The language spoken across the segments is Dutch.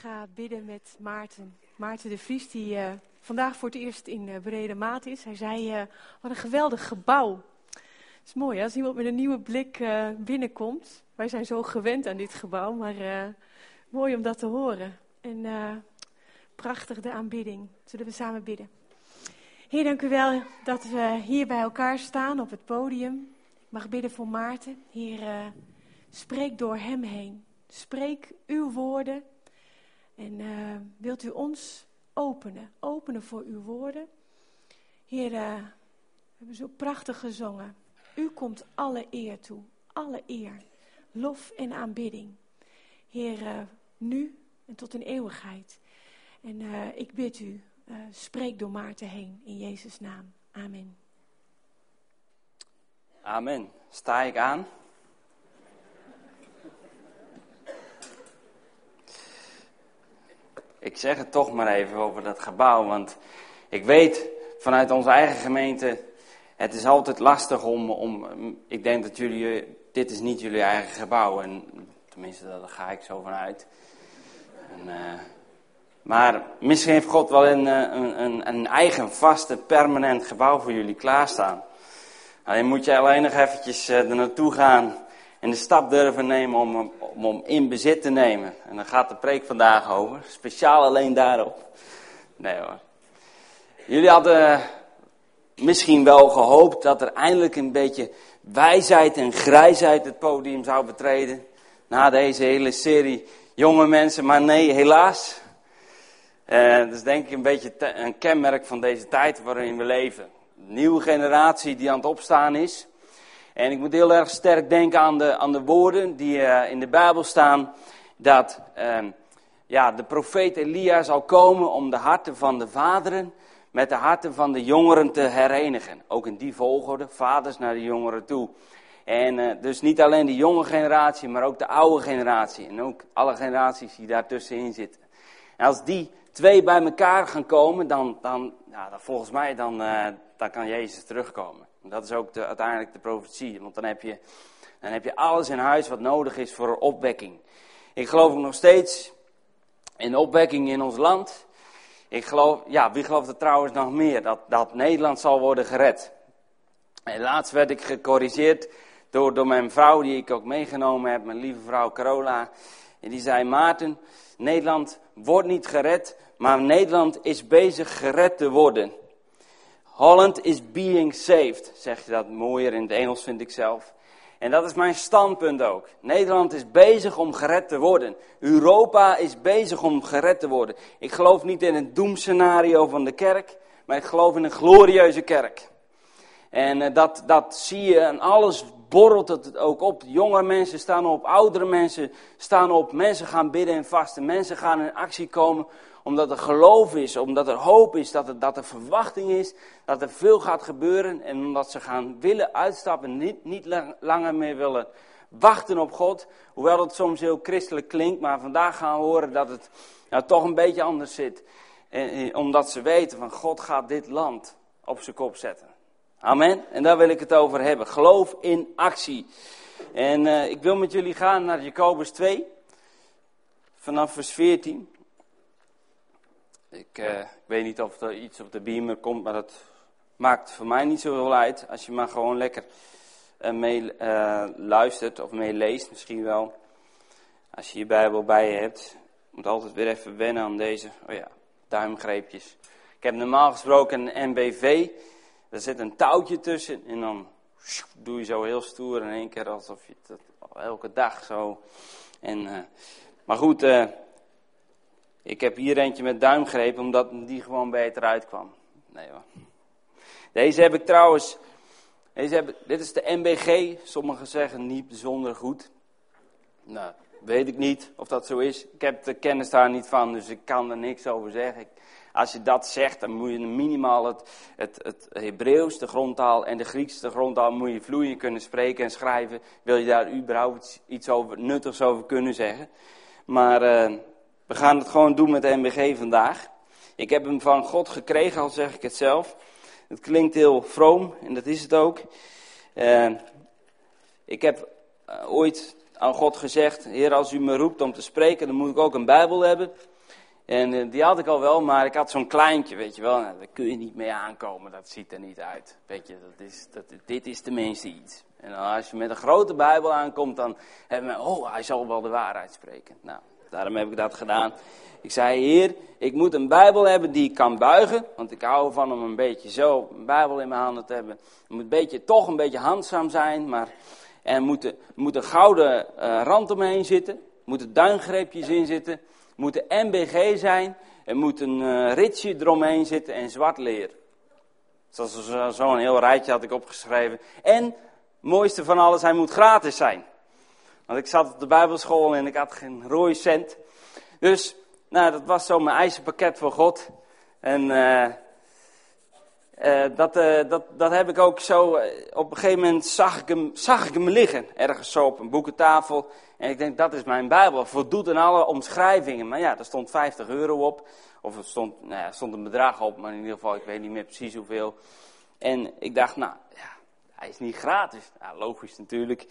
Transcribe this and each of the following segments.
ga bidden met Maarten. Maarten de Vries, die uh, vandaag voor het eerst in uh, Brede Maat is. Hij zei, uh, wat een geweldig gebouw. Het is mooi hè? als iemand met een nieuwe blik binnenkomt. Wij zijn zo gewend aan dit gebouw, maar mooi om dat te horen. En prachtig de aanbidding. Zullen we samen bidden? Heer, dank u wel dat we hier bij elkaar staan op het podium. Ik mag bidden voor Maarten. Heer, spreek door hem heen. Spreek uw woorden. En uh, wilt u ons openen, openen voor uw woorden. Heer, uh, we hebben zo prachtig gezongen. U komt alle eer toe, alle eer, lof en aanbidding. Heer, uh, nu en tot in eeuwigheid. En ik bid u, spreek door Maarten heen, in Jezus' naam. Amen. Amen. Sta ik aan? Ik zeg het toch maar even over dat gebouw, want ik weet vanuit onze eigen gemeente, het is altijd lastig om, om ik denk dat jullie, dit is niet jullie eigen gebouw, en tenminste daar ga ik zo vanuit. En, uh, maar misschien heeft God wel een, eh, een, een, een eigen, vaste, permanent gebouw voor jullie klaarstaan. Alleen moet je alleen nog eventjes uh, er naartoe gaan en de stap durven nemen om, om in bezit te nemen. En dan gaat de preek vandaag over, speciaal alleen daarop. Nee hoor. Jullie hadden misschien wel gehoopt dat er eindelijk een beetje wijsheid en grijsheid het podium zou betreden. Na deze hele serie jonge mensen, maar nee, helaas. Uh, dat is denk ik een beetje een kenmerk van deze tijd waarin we leven. Een nieuwe generatie die aan het opstaan is. En ik moet heel erg sterk denken aan de, aan de woorden die uh, in de Bijbel staan. Dat uh, ja, de profeet Elia zal komen om de harten van de vaderen met de harten van de jongeren te herenigen. Ook in die volgorde, vaders naar de jongeren toe. En uh, dus niet alleen de jonge generatie, maar ook de oude generatie. En ook alle generaties die daartussenin zitten. En als die twee bij elkaar gaan komen, dan, dan, ja, dan volgens mij dan, uh, dan kan Jezus terugkomen. Dat is ook de, uiteindelijk de profetie. Want dan heb, je, dan heb je alles in huis wat nodig is voor opwekking. Ik geloof nog steeds in opwekking in ons land. Ik geloof, ja, wie gelooft er trouwens nog meer? Dat, dat Nederland zal worden gered. En laatst werd ik gecorrigeerd door, door mijn vrouw, die ik ook meegenomen heb, mijn lieve vrouw Carola. En die zei, Maarten, Nederland wordt niet gered, maar Nederland is bezig gered te worden. Holland is being saved, zeg je dat mooier in het Engels, vind ik zelf. En dat is mijn standpunt ook. Nederland is bezig om gered te worden. Europa is bezig om gered te worden. Ik geloof niet in een doemscenario van de kerk, maar ik geloof in een glorieuze kerk. En uh, dat, dat zie je en alles borrelt het ook op. Jonge mensen staan op, oudere mensen staan op. Mensen gaan bidden en vasten. Mensen gaan in actie komen omdat er geloof is, omdat er hoop is, dat er, dat er verwachting is, dat er veel gaat gebeuren. En omdat ze gaan willen uitstappen, niet, niet langer meer willen wachten op God. Hoewel het soms heel christelijk klinkt, maar vandaag gaan we horen dat het nou, toch een beetje anders zit. En, omdat ze weten van God gaat dit land op zijn kop zetten. Amen. En daar wil ik het over hebben. Geloof in actie. En uh, ik wil met jullie gaan naar Jacobus 2, vanaf vers 14. Ik, ik, weet niet of er iets op de beamer komt, maar dat maakt voor mij niet zoveel uit. Als je maar gewoon lekker uh, mee luistert of meeleest, misschien wel. Als je je Bijbel bij je hebt. Moet altijd weer even wennen aan deze, oh ja, duimgreepjes. Ik heb normaal gesproken een NBV. Daar zit een touwtje tussen en dan doe je zo heel stoer in één keer alsof je het elke dag zo. En, maar goed, ik heb hier eentje met duimgreep, omdat die gewoon beter uitkwam. Nee hoor. Deze heb ik trouwens, deze heb, dit is de MBG. Sommigen zeggen niet bijzonder goed. Nou, weet ik niet of dat zo is. Ik heb de kennis daar niet van, dus ik kan er niks over zeggen. Als je dat zegt, dan moet je minimaal het, het, het Hebreeuws, de grondtaal en de Grieks, de grondtaal, moet je vloeiend kunnen spreken en schrijven. Wil je daar überhaupt iets over, nuttigs over kunnen zeggen. Maar uh, we gaan het gewoon doen met de MBG vandaag. Ik heb hem van God gekregen, al zeg ik het zelf. Het klinkt heel vroom en dat is het ook. Uh, ik heb uh, ooit aan God gezegd: Heer, als u me roept om te spreken, dan moet ik ook een Bijbel hebben. En eh, die had ik al wel, maar ik had zo'n kleintje, weet je wel. Nou, daar kun je niet mee aankomen, dat ziet er niet uit. Weet je, dat is, dat, dit is tenminste iets. En als je met een grote Bijbel aankomt, dan hebben we, oh, hij zal wel de waarheid spreken. Nou, daarom heb ik dat gedaan. Ik zei, heer, ik moet een Bijbel hebben die ik kan buigen. Want ik hou ervan om een beetje zo een Bijbel in mijn handen te hebben. Het moet een beetje, toch een beetje handzaam zijn, maar er moet, moet een gouden uh, rand omheen zitten. Moeten duingreepjes in zitten moet een MBG zijn, er moet een uh, ritje eromheen zitten en zwart leer. Zo'n zo heel rijtje had ik opgeschreven. En, mooiste van alles, hij moet gratis zijn. Want ik zat op de bijbelschool en ik had geen rode cent. Dus, nou, dat was zo mijn eisenpakket voor God. En uh, uh, dat, uh, dat, dat heb ik ook zo, op een gegeven moment zag ik, hem, zag ik hem liggen. Ergens zo op een boekentafel. En ik denk, dat is mijn Bijbel. Voldoet aan alle omschrijvingen. Maar ja, er stond 50 euro op. Of er stond, nou ja, stond een bedrag op, maar in ieder geval, ik weet niet meer precies hoeveel. En ik dacht, nou, ja, hij is niet gratis. Logisch natuurlijk.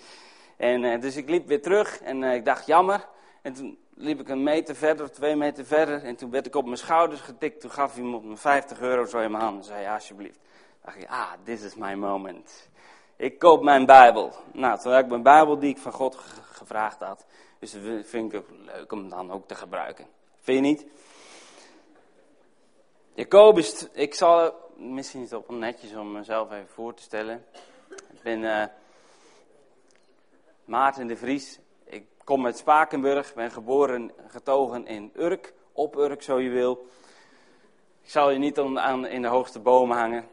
En uh, dus ik liep weer terug en uh, ik dacht, jammer. En toen liep ik een meter verder, twee meter verder. En toen werd ik op mijn schouders getikt. Toen gaf hij me op mijn 50 euro zo in mijn hand. En zei, ja, alsjeblieft. Toen dacht ik, ah, this is my moment. Ik koop mijn Bijbel. Nou, toen had ik mijn Bijbel die ik van God gevraagd had. Dus dat vind ik leuk om dan ook te gebruiken. Vind je niet? Jacobus, ik zal, misschien is het ook netjes om mezelf even voor te stellen. Ik ben uh, Maarten de Vries. Ik kom uit Spakenburg, ben geboren getogen in Urk, op Urk zo je wil. Ik zal je niet aan, in de hoogste bomen hangen.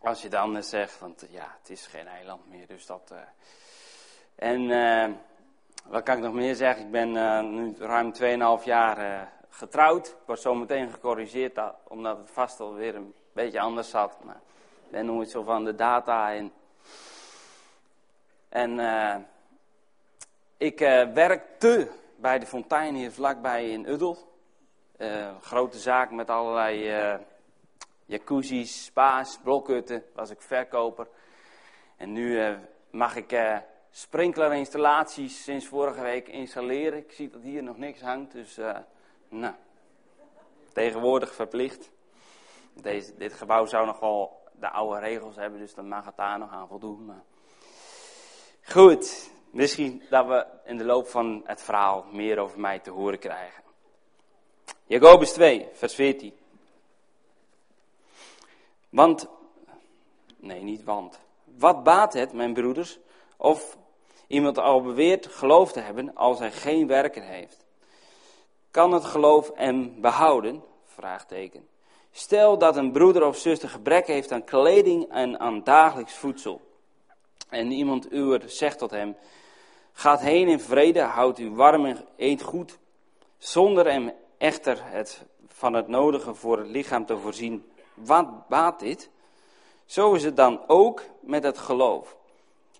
Als je dan zegt, want ja, het is geen eiland meer, dus dat... Uh, en wat kan ik nog meer zeggen? Ik ben nu ruim 2,5 jaar getrouwd. Ik word zo meteen gecorrigeerd, omdat het vast alweer een beetje anders zat. Maar ik ben nooit zo van de data en... En ik werkte bij de fontein hier vlakbij in Uddel. grote zaak met allerlei jacuzzi's, spa's, blokhutten, was ik verkoper. En nu uh, mag ik uh, sprinklerinstallaties sinds vorige week installeren. Ik zie dat hier nog niks hangt, dus uh, nou, tegenwoordig verplicht. Deze, dit gebouw zou nog wel de oude regels hebben, dus dan mag het daar nog aan voldoen. Maar... Goed, misschien dat we in de loop van het verhaal meer over mij te horen krijgen. Jacobus 2, vers 14. Want, nee, niet want. Wat baat het, mijn broeders, of iemand al beweert geloof te hebben als hij geen werken heeft? Kan het geloof hem behouden? Vraagteken. Stel dat een broeder of zuster gebrek heeft aan kleding en aan dagelijks voedsel. En iemand uwer zegt tot hem, gaat heen in vrede, houd u warm en eet goed, zonder hem echter het, van het nodige voor het lichaam te voorzien wat baat dit? Zo is het dan ook met het geloof.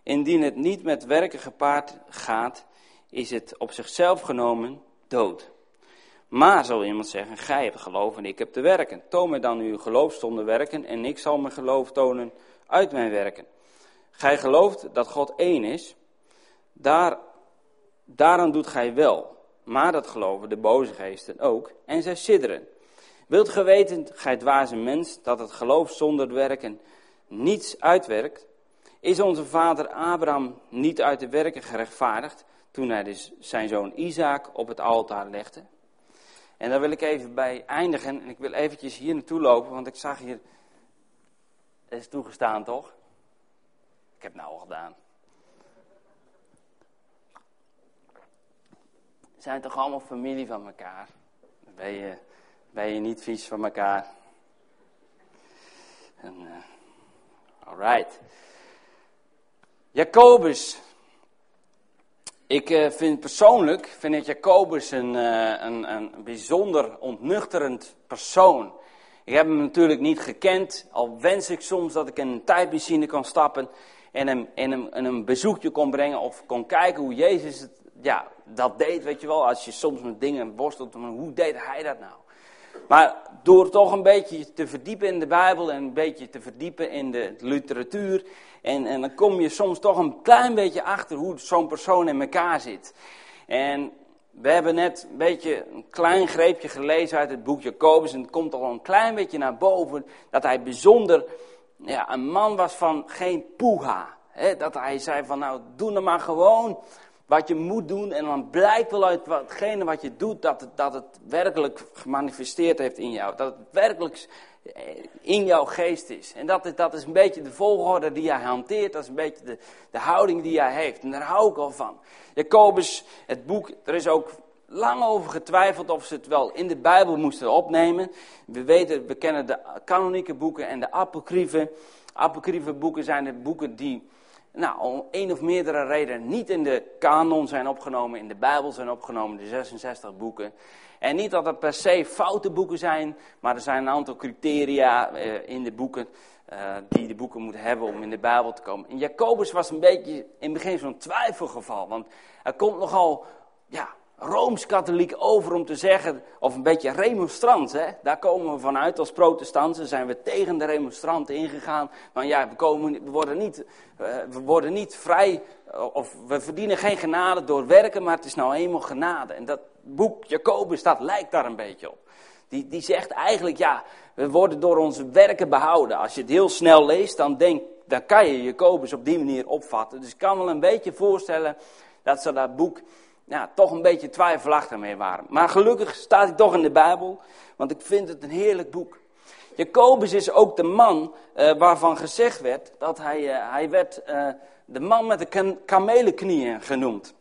Indien het niet met werken gepaard gaat, is het op zichzelf genomen dood. Maar, zal iemand zeggen, gij hebt geloof en ik heb te werken. Toon mij dan uw geloof zonder werken en ik zal mijn geloof tonen uit mijn werken. Gij gelooft dat God één is, daar, daaraan doet gij wel. Maar dat geloven de boze geesten ook en zij sidderen. Wilt ge weten, gij dwaze mens, dat het geloof zonder werken niets uitwerkt? Is onze vader Abraham niet uit de werken gerechtvaardigd toen hij dus zijn zoon Isaac op het altaar legde? En daar wil ik even bij eindigen en ik wil eventjes hier naartoe lopen, want ik zag hier, is toegestaan toch? Ik heb het nou al gedaan. Zijn toch allemaal familie van elkaar? ben je ben je niet vies van elkaar. En, uh, alright. Jacobus. Ik uh, vind persoonlijk, vind ik Jacobus een, uh, een, een bijzonder ontnuchterend persoon. Ik heb hem natuurlijk niet gekend, al wens ik soms dat ik in een tijdmachine kon stappen en hem, en hem, en een bezoekje kon brengen of kon kijken hoe Jezus het, ja, dat deed, weet je wel. Als je soms met dingen worstelt, hoe deed hij dat nou? Maar door toch een beetje te verdiepen in de Bijbel en een beetje te verdiepen in de literatuur. En, en dan kom je soms toch een klein beetje achter hoe zo'n persoon in elkaar zit. En we hebben net een beetje een klein greepje gelezen uit het boek Jacobus. En het komt al een klein beetje naar boven dat hij bijzonder ja, een man was van geen poeha. dat hij zei van nou doe nou maar gewoon wat je moet doen. En dan blijkt wel uit watgene wat je doet dat het, dat het werkelijk gemanifesteerd heeft in jou. Dat het werkelijk in jouw geest is. En dat is, dat is een beetje de volgorde die hij hanteert. Dat is een beetje de, de houding die hij heeft. En daar hou ik al van. Jacobus, het boek, er is ook lang over getwijfeld of ze het wel in de Bijbel moesten opnemen. We weten, we kennen de kanonieke boeken en de apocryfe. Apocryfe boeken zijn de boeken die nou, om één of meerdere redenen niet in de kanon zijn opgenomen, in de Bijbel zijn opgenomen, de 66 boeken. En niet dat het per se foute boeken zijn, maar er zijn een aantal criteria eh, in de boeken uh, die de boeken moeten hebben om in de Bijbel te komen. En Jacobus was een beetje in het begin zo'n twijfelgeval, want hij komt nogal ja, rooms-katholiek over om te zeggen, of een beetje remonstrant, hè? daar komen we vanuit als protestanten, zijn we tegen de remonstranten ingegaan. Maar ja, we, komen, we, worden niet, uh, we worden niet vrij, of we verdienen geen genade door werken, maar het is nou eenmaal genade. En dat boek Jacobus, dat lijkt daar een beetje op. Die, die zegt eigenlijk, ja, we worden door onze werken behouden. Als je het heel snel leest, dan, denk, dan kan je Jacobus op die manier opvatten. Dus ik kan wel een beetje voorstellen dat ze dat boek ja, toch een beetje twijfelachtig mee waren. Maar gelukkig staat hij toch in de Bijbel, want ik vind het een heerlijk boek. Jacobus is ook de man uh, waarvan gezegd werd dat hij, uh, hij werd uh, de man met de kamelenknieën genoemd.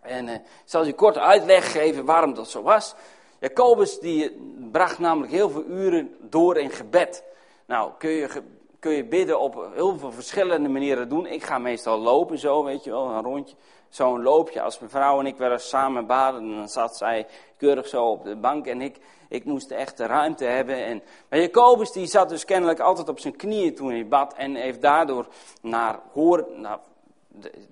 En ik zal je kort uitleg geven waarom dat zo was. Jacobus die bracht namelijk heel veel uren door in gebed. Nou, kun je, kun je bidden op heel veel verschillende manieren doen. Ik ga meestal lopen zo, weet je wel, een rondje zo'n loopje. Als mijn vrouw en ik wel eens samen baden, dan zat zij keurig zo op de bank en ik, ik moest echt de ruimte hebben. En, maar Jacobus die zat dus kennelijk altijd op zijn knieën toen hij bad en heeft daardoor naar hoor, nou,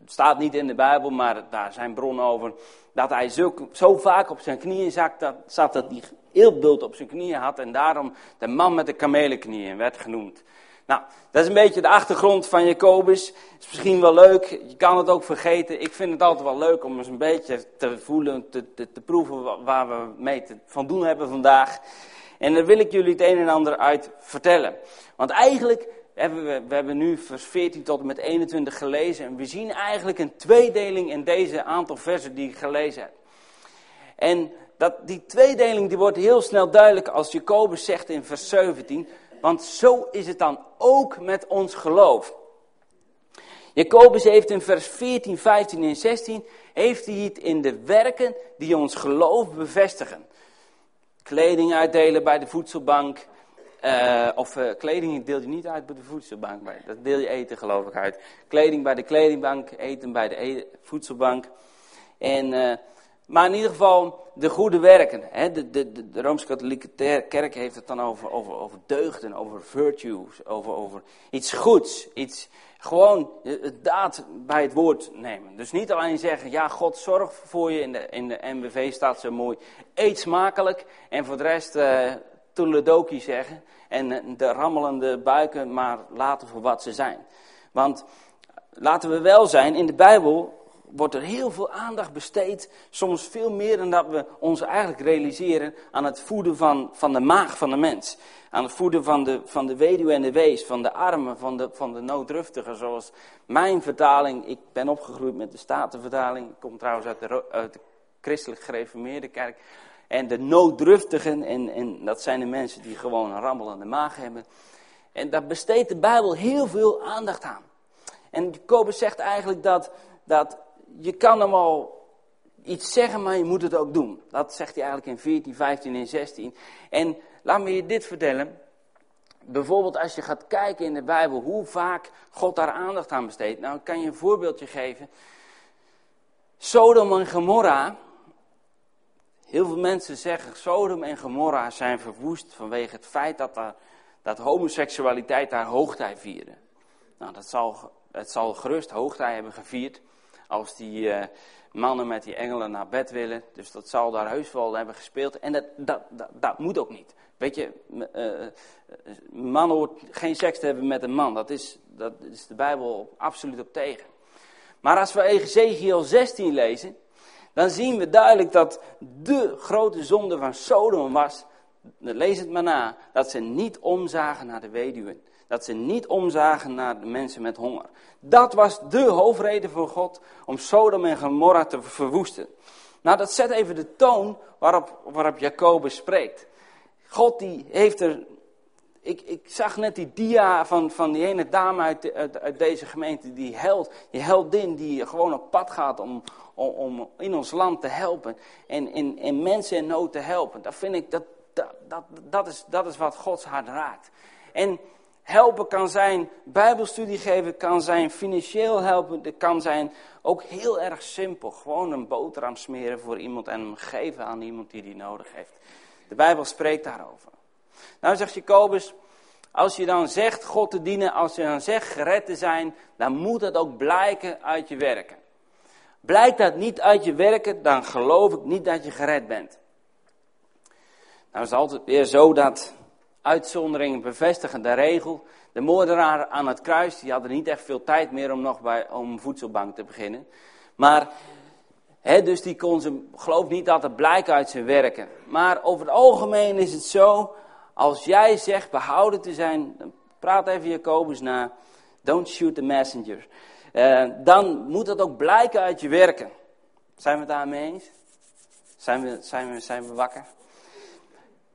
staat niet in de Bijbel, maar daar zijn bronnen over, dat hij zo, zo vaak op zijn knieën zat dat, zat dat hij heel bult op zijn knieën had en daarom de man met de kamelenknieën werd genoemd. Nou, dat is een beetje de achtergrond van Jacobus. Is misschien wel leuk, je kan het ook vergeten. Ik vind het altijd wel leuk om eens een beetje te voelen, te, te, proeven waar we mee te, van doen hebben vandaag. En daar wil ik jullie het een en ander uit vertellen. Want eigenlijk hebben we, we hebben nu vers 14 tot en met 21 gelezen. En we zien eigenlijk een tweedeling in deze aantal versen die ik gelezen heb. En dat, die tweedeling die wordt heel snel duidelijk als Jacobus zegt in vers 17. Want zo is het dan ook met ons geloof. Jacobus heeft in vers 14, 15 en 16, heeft hij het in de werken die ons geloof bevestigen. Kleding uitdelen bij de voedselbank. Uh, of uh, kleding deel je niet uit bij de voedselbank. Dat deel je eten geloof ik uit. Kleding bij de kledingbank, eten bij de e voedselbank. En... Uh, maar in ieder geval de goede werken. Hè? De, de, de Rooms-Katholieke Kerk heeft het dan over, over, over deugden, over virtues, over, over iets goeds. Iets, gewoon het daad bij het woord nemen. Dus niet alleen zeggen, ja, God zorgt voor je. In de, in de staat zo mooi, eet smakelijk. En voor de rest uh, zeggen. En eh, de rammelende buiken maar laten voor wat ze zijn. Want laten we wel zijn, in de Bijbel wordt er heel veel aandacht besteed, soms veel meer dan dat we ons eigenlijk realiseren, aan het voeden van, van de maag van de mens. Aan het voeden van de, van de weduwe en de wees, van de armen, van de, van de nooddruftigen, zoals mijn vertaling, ik ben opgegroeid met de Statenvertaling, ik kom trouwens uit de, uit de christelijk gereformeerde kerk. En de nooddruftigen, en, en dat zijn de mensen die gewoon een rammelende maag hebben. En daar besteedt de Bijbel heel veel aandacht aan. En Jacobus zegt eigenlijk dat, dat je kan hem al iets zeggen, maar je moet het ook doen. Dat zegt hij eigenlijk in 14, 15 en 16. En laat me je dit vertellen. Bijvoorbeeld als je gaat kijken in de Bijbel hoe vaak God daar aandacht aan besteedt. Nou, kan je een voorbeeldje geven. Sodom en Gomorra. Heel veel mensen zeggen Sodom en Gomorra zijn verwoest vanwege het feit dat, daar, dat homoseksualiteit daar hoogtij vierde. Nou, dat zal, het zal gerust hoogtij hebben gevierd als die uh, mannen met die engelen naar bed willen. Dus dat zal daar heus wel hebben gespeeld. En dat, dat, dat, moet ook niet. Weet je, uh, een man hoort geen seks te hebben met een man. Dat is, dat is de Bijbel absoluut op tegen. Maar als we Ezekiel 16 lezen, dan zien we duidelijk dat de grote zonde van Sodom was, lees het maar na, dat ze niet omzagen naar de weduwen. Dat ze niet omzagen naar de mensen met honger. Dat was de hoofdreden voor God om Sodom en Gomorra te verwoesten. Nou, dat zet even de toon waarop, waarop Jacobus spreekt. God die heeft er. Ik, ik zag net die dia van, van die ene dame uit, deze gemeente, die held, die heldin die gewoon op pad gaat om, om, in ons land te helpen. En mensen in nood te helpen. Dat vind ik, dat, dat, dat, dat, is, dat is wat Gods hart raakt. En helpen kan zijn, bijbelstudie geven kan zijn, financieel helpen kan zijn. Ook heel erg simpel, gewoon een boterham smeren voor iemand en hem geven aan iemand die die nodig heeft. De Bijbel spreekt daarover. Nou zegt Jacobus, als je dan zegt God te dienen, als je dan zegt gered te zijn, dan moet dat ook blijken uit je werken. Blijkt dat niet uit je werken, dan geloof ik niet dat je gered bent. Nou is altijd weer zo dat uitzonderingen bevestigen de regel. De moordenaar aan het kruis, die hadden niet echt veel tijd meer om nog bij, om voedselbank te beginnen. Maar, dus die kon ze, geloof niet het blijkt uit zijn werken. Maar over het algemeen is het zo, als jij zegt behouden te zijn, praat even Jacobus na, don't shoot the messenger. Uh, dan moet dat ook blijken uit je werken. Zijn we het daarmee eens? Zijn we, zijn we, zijn we wakker?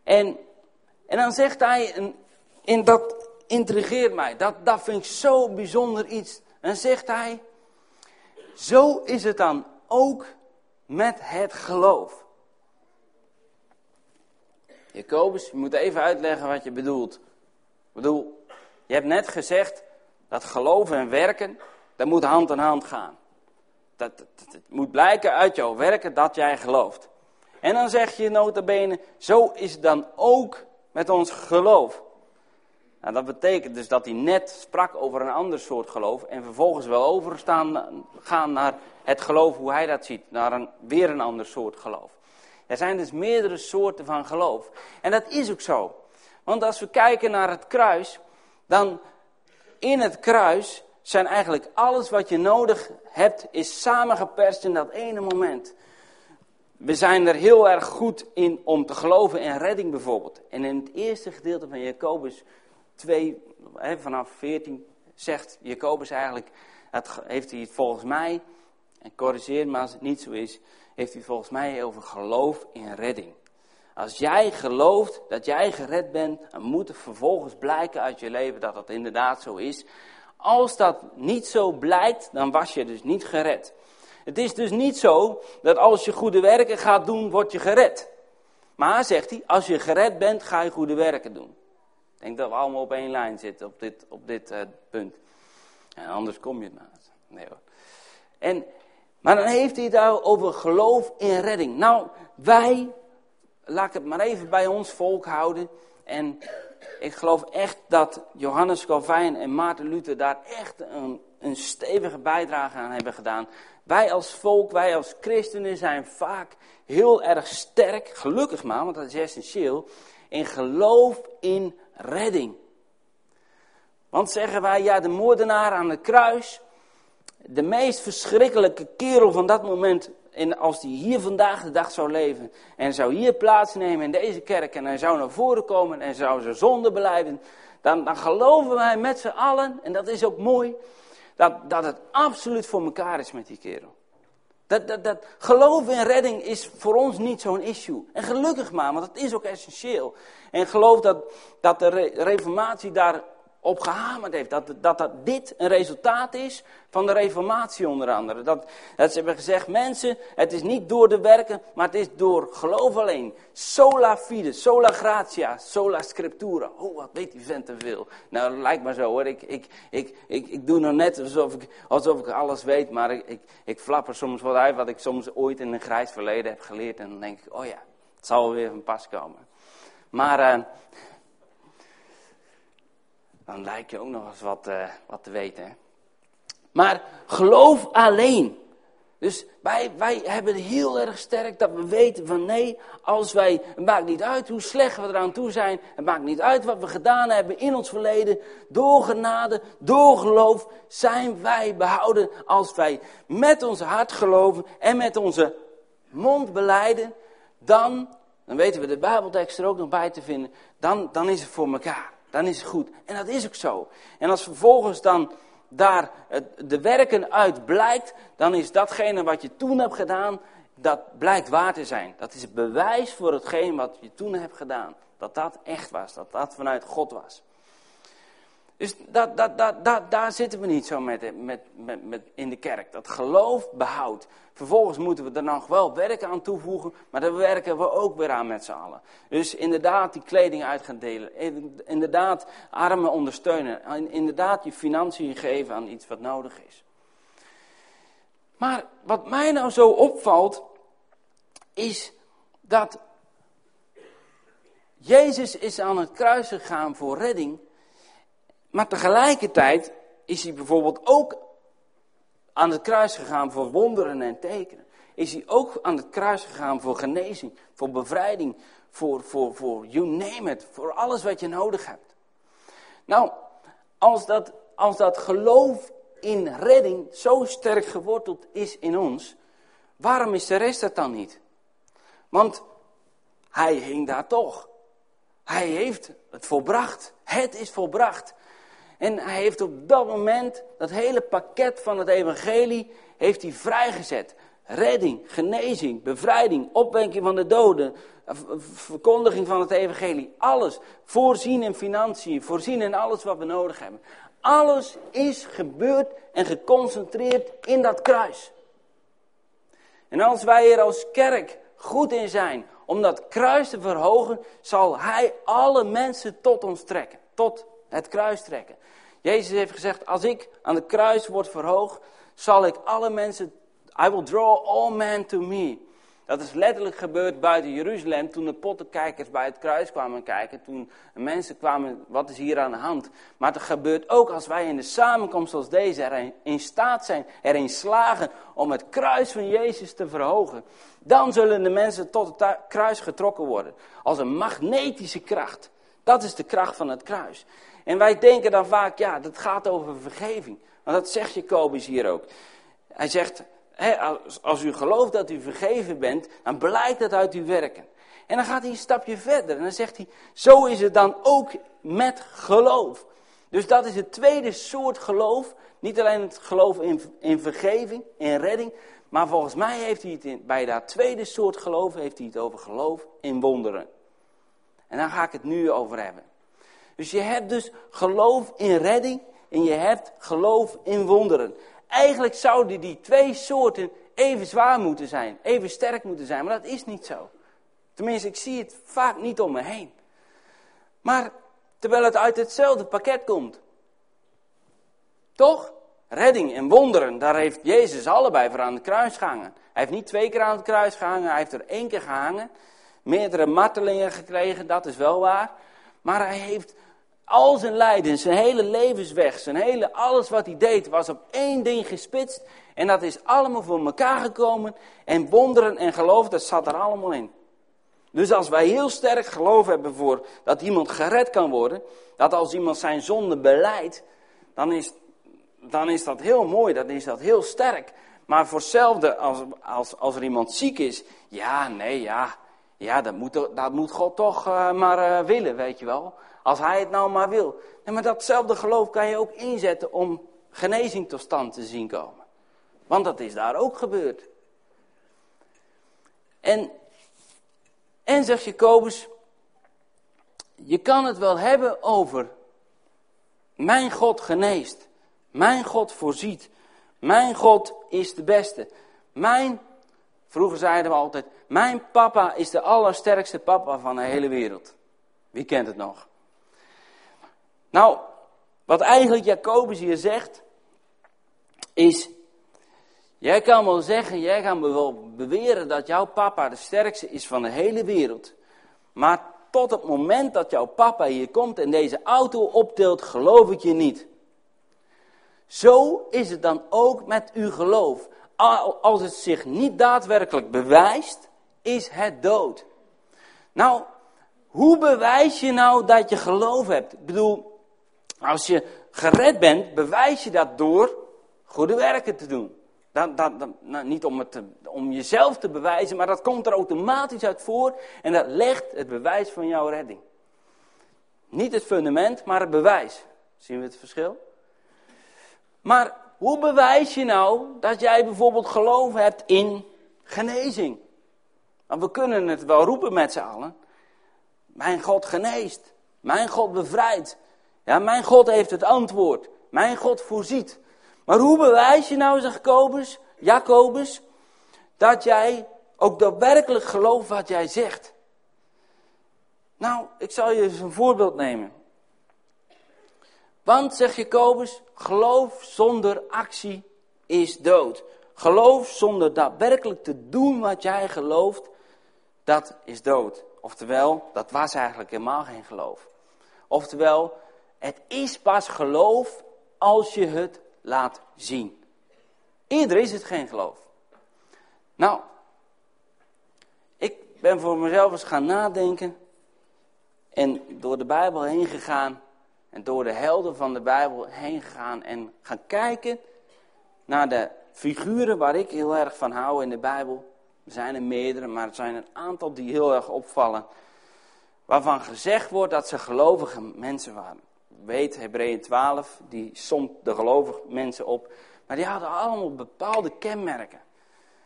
En en dan zegt hij, en, dat intrigeert mij, dat, dat vind ik zo bijzonder iets. En zegt hij, zo is het dan ook met het geloof. Jacobus, je moet even uitleggen wat je bedoelt. Bedoel, je hebt net gezegd dat geloven en werken, dat moet hand in hand gaan. Dat, het moet blijken uit jouw werken dat jij gelooft. En dan zeg je nota bene, zo is het dan ook met ons geloof. Nou, dat betekent dus dat hij net sprak over een ander soort geloof en vervolgens wel overstaan gaan naar het geloof hoe hij dat ziet, naar een, weer een ander soort geloof. Er zijn dus meerdere soorten van geloof. En dat is ook zo. Want als we kijken naar het kruis, dan in het kruis zijn eigenlijk alles wat je nodig hebt, is samengeperst in dat ene moment. We zijn er heel erg goed in om te geloven in redding bijvoorbeeld. En in het eerste gedeelte van Jacobus 2, vanaf 14, zegt Jacobus eigenlijk, dat heeft hij het volgens mij, en corrigeer me als het niet zo is, heeft hij volgens mij over geloof in redding. Als jij gelooft dat jij gered bent, dan moet het vervolgens blijken uit je leven dat dat inderdaad zo is. Als dat niet zo blijkt, dan was je dus niet gered. Het is dus niet zo dat als je goede werken gaat doen, word je gered. Maar, zegt hij, als je gered bent, ga je goede werken doen. Ik denk dat we allemaal op één lijn zitten op dit, op dit uh, punt. En anders kom je het. Nee hoor. En, maar dan heeft hij het daar over geloof in redding. Nou, wij, laat ik het maar even bij ons volk houden. En ik geloof echt dat Johannes Calvijn en Maarten Luther daar echt een, een stevige bijdrage aan hebben gedaan. Wij als volk, wij als christenen zijn vaak heel erg sterk, gelukkig maar, want dat is essentieel, in geloof in redding. Want zeggen wij, ja, de moordenaar aan het kruis, de meest verschrikkelijke kerel van dat moment, en als die hier vandaag de dag zou leven en zou hier plaatsnemen in deze kerk en hij zou naar voren komen en zou zijn zonde beleiden, dan, dan geloven wij met z'n allen, en dat is ook mooi, dat, dat het absoluut voor elkaar is met die kerel. Dat, dat, dat geloof in redding is voor ons niet zo'n issue. En gelukkig maar, want dat is ook essentieel. En geloof dat, dat de reformatie daar op gehamerd heeft. Dat, dat, dat dit een resultaat is van de reformatie onder andere. Dat, dat ze hebben gezegd, mensen, het is niet door de werken, maar het is door geloof alleen. Sola fide, sola gratia, sola scriptura. Oh, wat weet die vent te veel. Nou, lijkt maar zo hoor. Ik, ik, ik, ik, ik doe nog net alsof ik, alsof ik alles weet, maar ik, ik, ik flapper soms wat uit wat ik soms ooit in een grijs verleden heb geleerd. En dan denk ik, oh ja, het zal weer van pas komen. Maar... Uh, dan lijkt je ook nog eens wat, uh, wat te weten. Hè? Maar geloof alleen. Dus wij, wij hebben heel erg sterk dat we weten van nee, als wij, het maakt niet uit hoe slecht we eraan toe zijn, het maakt niet uit wat we gedaan hebben in ons verleden, door genade, door geloof, zijn wij behouden als wij met ons hart geloven en met onze mond beleiden, dan, dan weten we de Bijbeltekst er ook nog bij te vinden, dan, dan is het voor elkaar. Dan is het goed. En dat is ook zo. En als vervolgens dan daar de werken uit blijkt, dan is datgene wat je toen hebt gedaan, dat blijkt waar te zijn. Dat is het bewijs voor hetgeen wat je toen hebt gedaan. Dat dat echt was, dat dat vanuit God was. Dus dat, dat, dat, daar zitten we niet zo met, met, met, in de kerk. Dat geloof behoudt. Vervolgens moeten we er nog wel werken aan toevoegen, maar daar werken we ook weer aan met z'n allen. Dus inderdaad die kleding uit gaan delen. Inderdaad armen ondersteunen. Inderdaad je financiën geven aan iets wat nodig is. Maar wat mij nou zo opvalt, is dat Jezus is aan het kruis gegaan voor redding. Maar tegelijkertijd is hij bijvoorbeeld ook aan het kruis gegaan voor wonderen en tekenen. Is hij ook aan het kruis gegaan voor genezing, voor bevrijding, voor, voor, voor you name it, voor alles wat je nodig hebt. Nou, als dat, als dat geloof in redding zo sterk geworteld is in ons, waarom is de rest dat dan niet? Want hij hing daar toch. Hij heeft het volbracht. Het is volbracht. En hij heeft op dat moment dat hele pakket van het evangelie heeft hij vrijgezet. Redding, genezing, bevrijding, opwekking van de doden, verkondiging van het evangelie. Alles. Voorzien in financiën, voorzien in alles wat we nodig hebben. Alles is gebeurd en geconcentreerd in dat kruis. En als wij er als kerk goed in zijn om dat kruis te verhogen, zal Hij alle mensen tot ons trekken. Tot het kruis trekken. Jezus heeft gezegd, als ik aan het kruis word verhoogd, zal ik alle mensen, I will draw all men to me. Dat is letterlijk gebeurd buiten Jeruzalem toen de pottenkijkers bij het kruis kwamen kijken. Toen mensen kwamen, wat is hier aan de hand? Maar het gebeurt ook als wij in de samenkomst als deze erin in staat zijn, erin slagen om het kruis van Jezus te verhogen. Dan zullen de mensen tot het kruis getrokken worden. Als een magnetische kracht. Dat is de kracht van het kruis. En wij denken dan vaak, ja, dat gaat over vergeving. Maar dat zegt Jacobus hier ook. Hij zegt, als, als u gelooft dat u vergeven bent, dan blijkt dat uit uw werken. En dan gaat hij een stapje verder en dan zegt hij, zo is het dan ook met geloof. Dus dat is het tweede soort geloof. Niet alleen het geloof in, in vergeving, in redding. Maar volgens mij heeft hij het in, bij dat tweede soort geloof heeft hij het over geloof in wonderen. En daar ga ik het nu over hebben. Dus je hebt dus geloof in redding en je hebt geloof in wonderen. Eigenlijk zouden die twee soorten even zwaar moeten zijn, even sterk moeten zijn, maar dat is niet zo. Tenminste, ik zie het vaak niet om me heen. Maar terwijl het uit hetzelfde pakket komt. Toch? Redding en wonderen, daar heeft Jezus allebei voor aan het kruis gehangen. Hij heeft niet twee keer aan het kruis gehangen, hij heeft er één keer gehangen. Meerdere martelingen gekregen, dat is wel waar. Maar hij heeft al zijn lijden, zijn hele levensweg, zijn hele, alles wat hij deed, was op één ding gespitst. En dat is allemaal voor elkaar gekomen. En wonderen en geloof, dat zat er allemaal in. Dus als wij heel sterk geloof hebben voor dat iemand gered kan worden, dat als iemand zijn zonde beleidt, dan is, dan is dat heel mooi, dan is dat heel sterk. Maar voor hetzelfde als, als, als er iemand ziek is, ja, nee, ja, ja dat, moet, dat moet God toch uh, maar uh, willen, weet je wel. Als hij het nou maar wil. Nee, maar datzelfde geloof kan je ook inzetten om genezing tot stand te zien komen. Want dat is daar ook gebeurd. En, en zegt Jacobus, je kan het wel hebben over mijn God geneest, mijn God voorziet, mijn God is de beste. Mijn, vroeger zeiden we altijd, mijn papa is de allersterkste papa van de hele wereld. Wie kent het nog? Nou, wat eigenlijk Jacobus hier zegt, is, jij kan wel zeggen, jij kan wel beweren dat jouw papa de sterkste is van de hele wereld. Maar tot het moment dat jouw papa hier komt en deze auto optilt, geloof ik je niet. Zo is het dan ook met uw geloof. Als het zich niet daadwerkelijk bewijst, is het dood. Nou, hoe bewijs je nou dat je geloof hebt? Ik bedoel, als je gered bent, bewijs je dat door goede werken te doen. Dat, dat, nou, niet om, het om jezelf te bewijzen, maar dat komt er automatisch uit voor en dat legt het bewijs van jouw redding. Niet het fundament, maar het bewijs. Zien we het verschil? Maar hoe bewijs je nou dat jij bijvoorbeeld geloof hebt in genezing? Want we kunnen het wel roepen met z'n allen. Mijn God geneest. Mijn God bevrijdt. Ja, mijn God heeft het antwoord. Mijn God voorziet. Maar hoe bewijs je nou, zegt Jacobus, Jacobus, dat jij ook daadwerkelijk gelooft wat jij zegt? Nou, ik zal je eens een voorbeeld nemen. Want, zegt Jacobus, geloof zonder actie is dood. Geloof zonder daadwerkelijk te doen wat jij gelooft, dat is dood. Oftewel, dat was eigenlijk helemaal geen geloof. Oftewel, het is pas geloof als je het laat zien. Eerder is het geen geloof. Nou, ik ben voor mezelf eens gaan nadenken en door de Bijbel heen gegaan en door de helden van de Bijbel heen gegaan en gaan kijken naar de figuren waar ik heel erg van hou in de Bijbel. Er zijn er meerdere, maar er zijn een aantal die heel erg opvallen. Waarvan gezegd wordt dat ze gelovige mensen waren. Weet, Hebreeën 12, die somt de gelovige mensen op. Maar die hadden allemaal bepaalde kenmerken.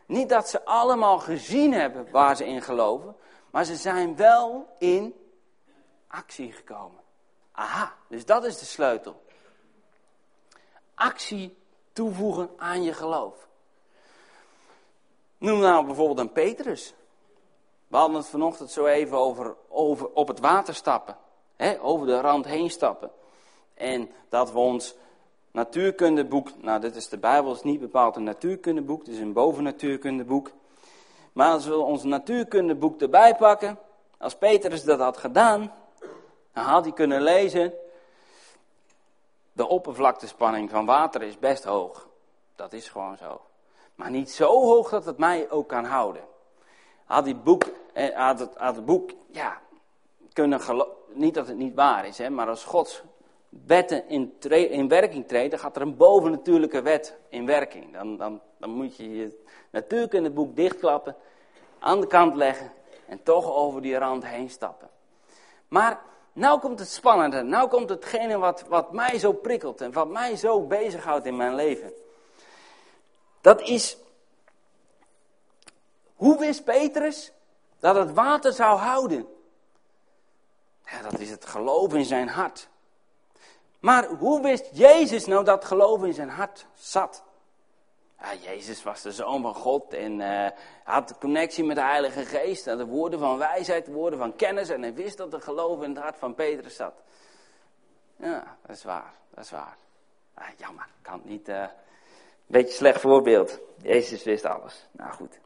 Niet dat ze allemaal gezien hebben waar ze in geloven, maar ze zijn wel in actie gekomen. Aha, dus dat is de sleutel. Actie toevoegen aan je geloof. Noem nou bijvoorbeeld een Petrus. We hadden het vanochtend zo even over, over op het water stappen. Over de rand heen stappen. En dat we ons natuurkundeboek, nou dit is de Bijbel, is niet bepaald een natuurkundeboek, het is een bovennatuurkundeboek. Maar als we ons natuurkundeboek erbij pakken, als Petrus dat had gedaan, dan had hij kunnen lezen, de oppervlaktespanning van water is best hoog. Dat is gewoon zo. Maar niet zo hoog dat het mij ook kan houden. Had, die boek, eh, het, het boek, ja, kunnen niet dat het niet waar is, hè, maar als Gods wetten in, in werking treden, gaat er een bovennatuurlijke wet in werking. Dan, dan, dan moet je je natuurkundeboek dichtklappen, aan de kant leggen en toch over die rand heen stappen. Maar nou komt het spannende, nou komt hetgene wat, wat mij zo prikkelt en wat mij zo bezighoudt in mijn leven. Dat is, hoe wist Petrus dat het water zou houden? Ja, dat is het geloof in zijn hart. Maar hoe wist Jezus nou dat geloof in zijn hart zat? Ja, Jezus was de zoon van God en uh, had connectie met de Heilige Geest. En de woorden van wijsheid, de woorden van kennis. En hij wist dat er geloof in het hart van Petrus zat. Ja, dat is waar, dat is waar. Ah, jammer, kan het niet. Uh, beetje slecht voorbeeld. Jezus wist alles. Nou goed.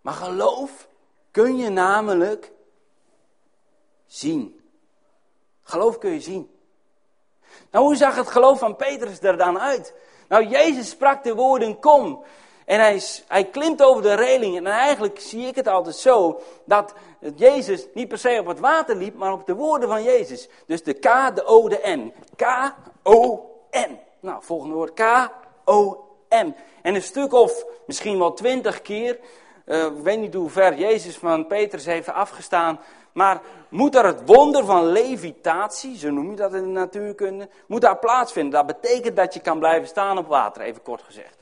Maar geloof kun je namelijk zien. Geloof kun je zien. Nou, hoe zag het geloof van Petrus er dan uit? Nou, Jezus sprak de woorden kom. En hij, hij klimt over de reling. En eigenlijk zie ik het altijd zo, dat Jezus niet per se op het water liep, maar op de woorden van Jezus. Dus de K, de O, de N. K-O-N. Nou, volgende woord. K-O-M. En een stuk of misschien wel twintig keer, uh, ik weet niet hoe ver Jezus van Petrus heeft afgestaan, maar moet er het wonder van levitatie, zo noem je dat in de natuurkunde, moet daar plaatsvinden. Dat betekent dat je kan blijven staan op water, even kort gezegd.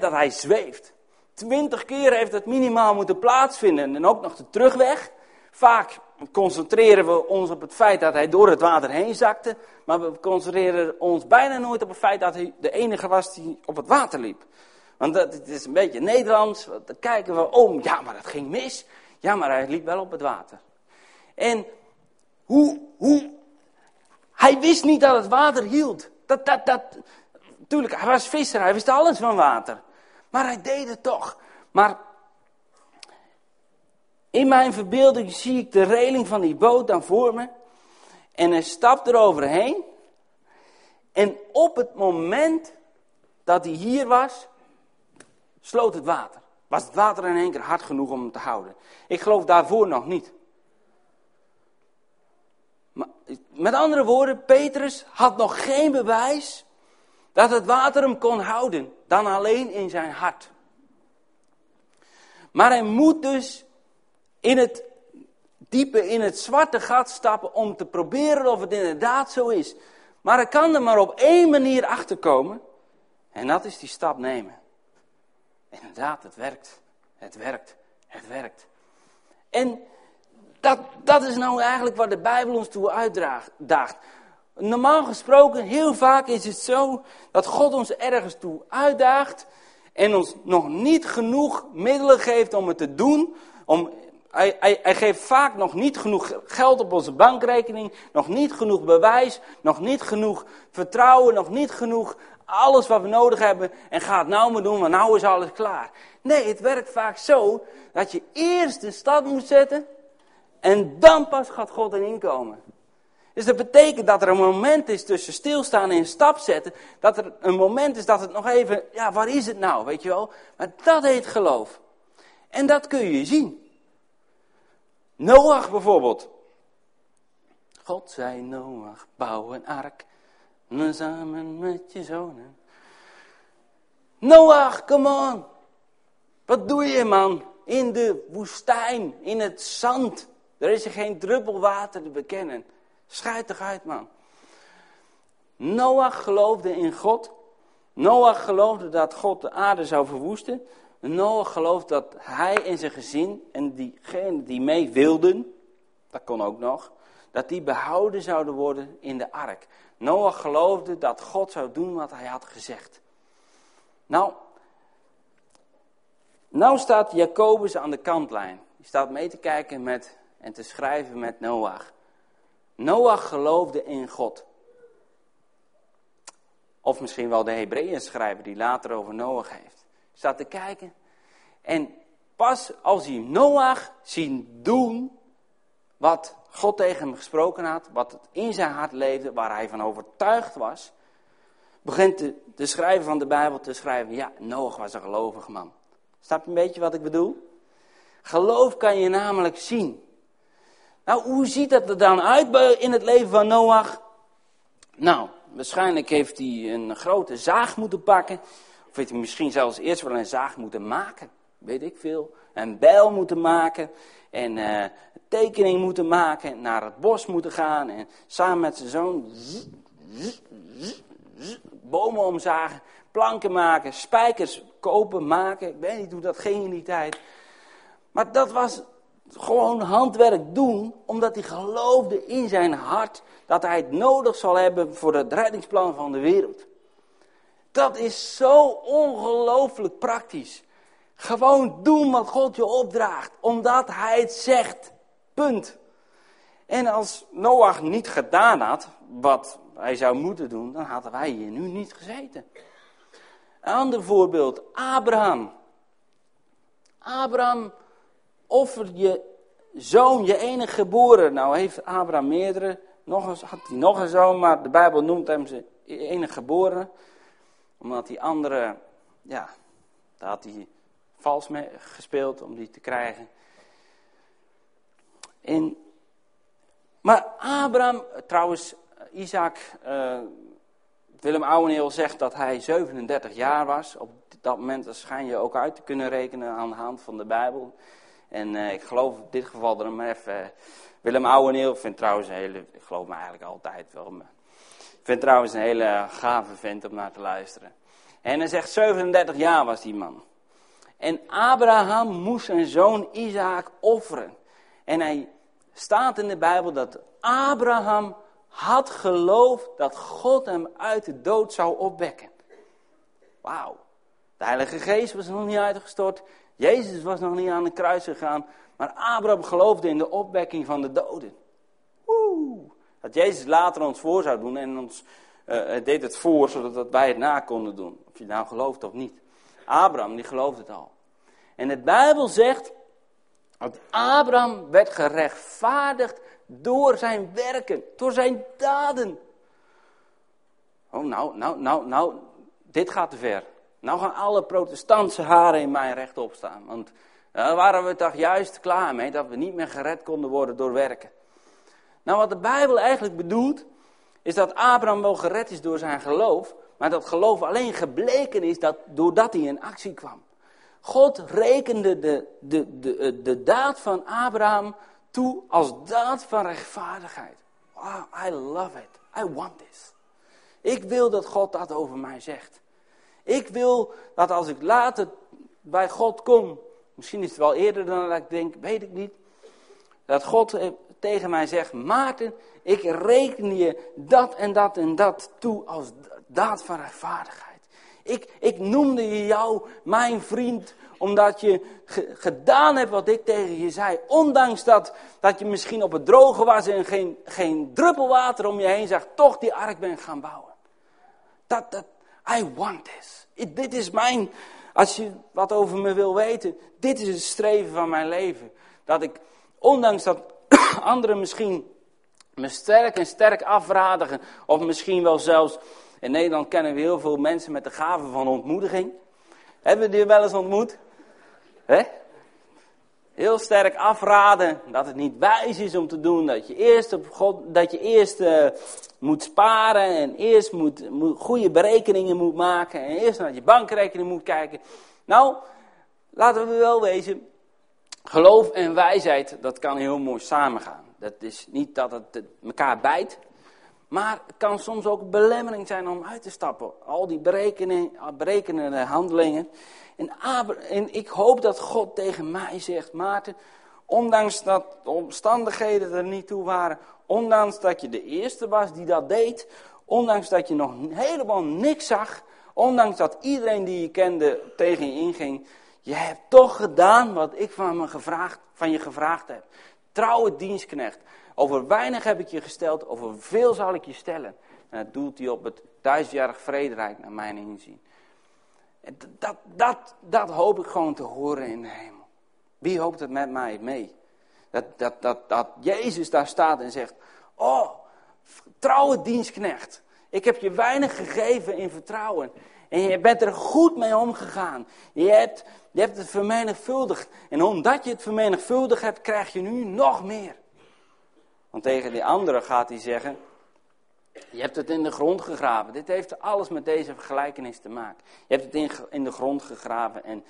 dat hij zweeft. Twintig keer heeft het minimaal moeten plaatsvinden en ook nog de terugweg. Vaak concentreren we ons op het feit dat hij door het water heen zakte, maar we concentreren ons bijna nooit op het feit dat hij de enige was die op het water liep. Want dat, is een beetje Nederlands, dan kijken we om, ja maar dat ging mis. Ja, maar hij liep wel op het water. En hoe, hoe, hij wist niet dat het water hield. Dat, dat, dat, tuurlijk, hij was visser, hij wist alles van water. Maar hij deed het toch. Maar in mijn verbeelding zie ik de reling van die boot dan voor me. En hij stapt eroverheen. En op het moment dat hij hier was, sloot het water. Was het water in één keer hard genoeg om hem te houden? Ik geloof daarvoor nog niet. Maar, met andere woorden, Petrus had nog geen bewijs Dat het water hem kon houden dan alleen in zijn hart. Maar hij moet dus in het diepe, in het zwarte gat stappen om te proberen of het inderdaad zo is. Maar hij kan er maar op één manier achterkomen. En dat is die stap nemen. Inderdaad, het werkt. Het werkt. Het werkt. En dat, dat is nou eigenlijk waar de Bijbel ons toe uitdaagt. Normaal gesproken, heel vaak is het zo dat God ons ergens toe uitdaagt en ons nog niet genoeg middelen geeft om het te doen. Om, hij, hij, hij geeft vaak nog niet genoeg geld op onze bankrekening, nog niet genoeg bewijs, nog niet genoeg vertrouwen, nog niet genoeg alles wat we nodig hebben en gaat nou maar doen, want nou is alles klaar. Nee, het werkt vaak zo dat je eerst de stap moet zetten en dan pas gaat God erin komen. Dus dat betekent dat er een moment is tussen stilstaan en een stap zetten. Dat er een moment is dat het nog even, ja, waar is het nou, weet je wel. Maar dat heet geloof. En dat kun je zien. Noach bijvoorbeeld. God zei Noach, bouw een ark, samen met je zonen. Noach, come on. Wat doe je man? In de woestijn, in het zand. Er is er geen druppel water te bekennen. Schijt toch uit, man. Noach geloofde in God. Noach geloofde dat God de aarde zou verwoesten. Noach geloofde dat hij en zijn gezin en diegenen die mee wilden, dat kon ook nog, dat die behouden zouden worden in de ark. Noach geloofde dat God zou doen wat hij had gezegd. Nou, nou staat Jacobus aan de kantlijn. Die staat mee te kijken met, en te schrijven met Noach. Noach geloofde in God. Of misschien wel de Hebreeën schrijver die later over Noach heeft. Staat te kijken. En pas als hij Noach zien doen wat God tegen hem gesproken had, wat in zijn hart leefde, waar hij van overtuigd was, begint de, de schrijver van de Bijbel te schrijven, ja, Noach was een gelovig man. Snap je een beetje wat ik bedoel? Geloof kan je namelijk zien. Nou, hoe ziet dat er dan uit in het leven van Noach? Nou, waarschijnlijk heeft hij een grote zaag moeten pakken. Of heeft hij misschien zelfs eerst wel een zaag moeten maken. Weet ik veel. Een bijl moeten maken. En een tekening moeten maken. Naar het bos moeten gaan. En samen met zijn zoon bomen omzagen. Planken maken. Spijkers kopen, maken. Ik weet niet hoe dat ging in die tijd. Maar dat was gewoon handwerk doen, omdat hij geloofde in zijn hart dat hij het nodig zal hebben voor het reddingsplan van de wereld. Dat is zo ongelooflijk praktisch. Gewoon doen wat God je opdraagt, omdat hij het zegt. Punt. En als Noach niet gedaan had wat hij zou moeten doen, dan hadden wij hier nu niet gezeten. Een ander voorbeeld, Abraham. Abraham offer je zoon, je enige geboren. Nou heeft Abraham meerdere, nog eens, had hij nog een zoon, maar de Bijbel noemt hem zijn enige geboren. Omdat die andere, ja, daar had hij vals mee gespeeld om die te krijgen. En, maar Abraham, trouwens, Isaac, uh, Willem Ouweneel zegt dat hij 37 jaar was. Op dat moment schijn je ook uit te kunnen rekenen aan de hand van de Bijbel. En uh, ik geloof in dit geval dan maar even. Uh, Willem Ouweneel, ik vind trouwens een hele. Ik geloof me eigenlijk altijd wel. Maar ik vind trouwens een hele gave vent om naar te luisteren. En hij zegt: 37 jaar was die man. En Abraham moest zijn zoon Isaac offeren. En hij staat in de Bijbel dat Abraham had geloofd dat God hem uit de dood zou opwekken. Wauw. De Heilige Geest was nog niet uitgestort. Jezus was nog niet aan de kruis gegaan, maar Abraham geloofde in de opwekking van de doden. Oeh, dat Jezus later ons voor zou doen en ons uh, deed het voor zodat wij het na konden doen. Of je nou gelooft of niet. Abraham, die geloofde het al. En de Bijbel zegt dat Abraham werd gerechtvaardigd door zijn werken, door zijn daden. Oh, nou, nou, nou, nou, dit gaat te ver. Nou gaan alle protestantse haren in mijn recht staan. Want daar waren we toch juist klaar mee dat we niet meer gered konden worden door werken. Nou, wat de Bijbel eigenlijk bedoelt, is dat Abraham wel gered is door zijn geloof, maar dat geloof alleen gebleken is dat, doordat hij in actie kwam. God rekende de, de, de, de daad van Abraham toe als daad van rechtvaardigheid. Wow, I love it. I want this. Ik wil dat God dat over mij zegt. Ik wil dat als ik later bij God kom, misschien is het wel eerder dan dat ik denk, weet ik niet. Dat God eh, tegen mij zegt, Maarten, ik reken je dat en dat en dat toe als daad van rechtvaardigheid. Ik, ik noemde jou mijn vriend omdat je gedaan hebt wat ik tegen je zei. Ondanks dat, dat je misschien op het droge was en geen, geen druppel water om je heen zag, toch die ark bent gaan bouwen. Dat, dat, I want this. dit is mijn, als je wat over me wil weten, dit is het streven van mijn leven. Dat ik, ondanks dat anderen misschien me sterk en sterk afradigen, of misschien wel zelfs, in Nederland kennen we heel veel mensen met de gave van ontmoediging. Hebben we die wel eens ontmoet? He? Heel sterk afraden dat het niet wijs is om te doen. Dat je eerst, op God, dat je eerst uh, moet sparen en eerst moet, moet, goede berekeningen moet maken. En eerst naar je bankrekening moet kijken. Nou, laten we wel wezen. Geloof en wijsheid, dat kan heel mooi samengaan. Dat is niet dat het elkaar bijt. Maar het kan soms ook belemmering zijn om uit te stappen. Al die berekenende handelingen. En, en ik hoop dat God tegen mij zegt, Maarten, ondanks dat de omstandigheden er niet toe waren, ondanks dat je de eerste was die dat deed, ondanks dat je nog helemaal niks zag, ondanks dat iedereen die je kende tegen je inging, je hebt toch gedaan wat ik van, me gevraagd, van je gevraagd heb. Trouwe dienstknecht. Over weinig heb ik je gesteld, over veel zal ik je stellen. En dat doelt hij op het duizendjarig vrederijk naar mijn inzien. Dat, dat, dat hoop ik gewoon te horen in de hemel. Wie hoopt het met mij mee? Dat, dat, dat, dat Jezus daar staat en zegt, oh, trouwe dienstknecht. Ik heb je weinig gegeven in vertrouwen. En je bent er goed mee omgegaan. Je hebt, je hebt het vermenigvuldigd. En omdat je het vermenigvuldigd hebt, krijg je nu nog meer. Want tegen die anderen gaat hij zeggen, je hebt het in de grond gegraven. Dit heeft alles met deze vergelijkenis te maken. Je hebt het in, in de grond gegraven en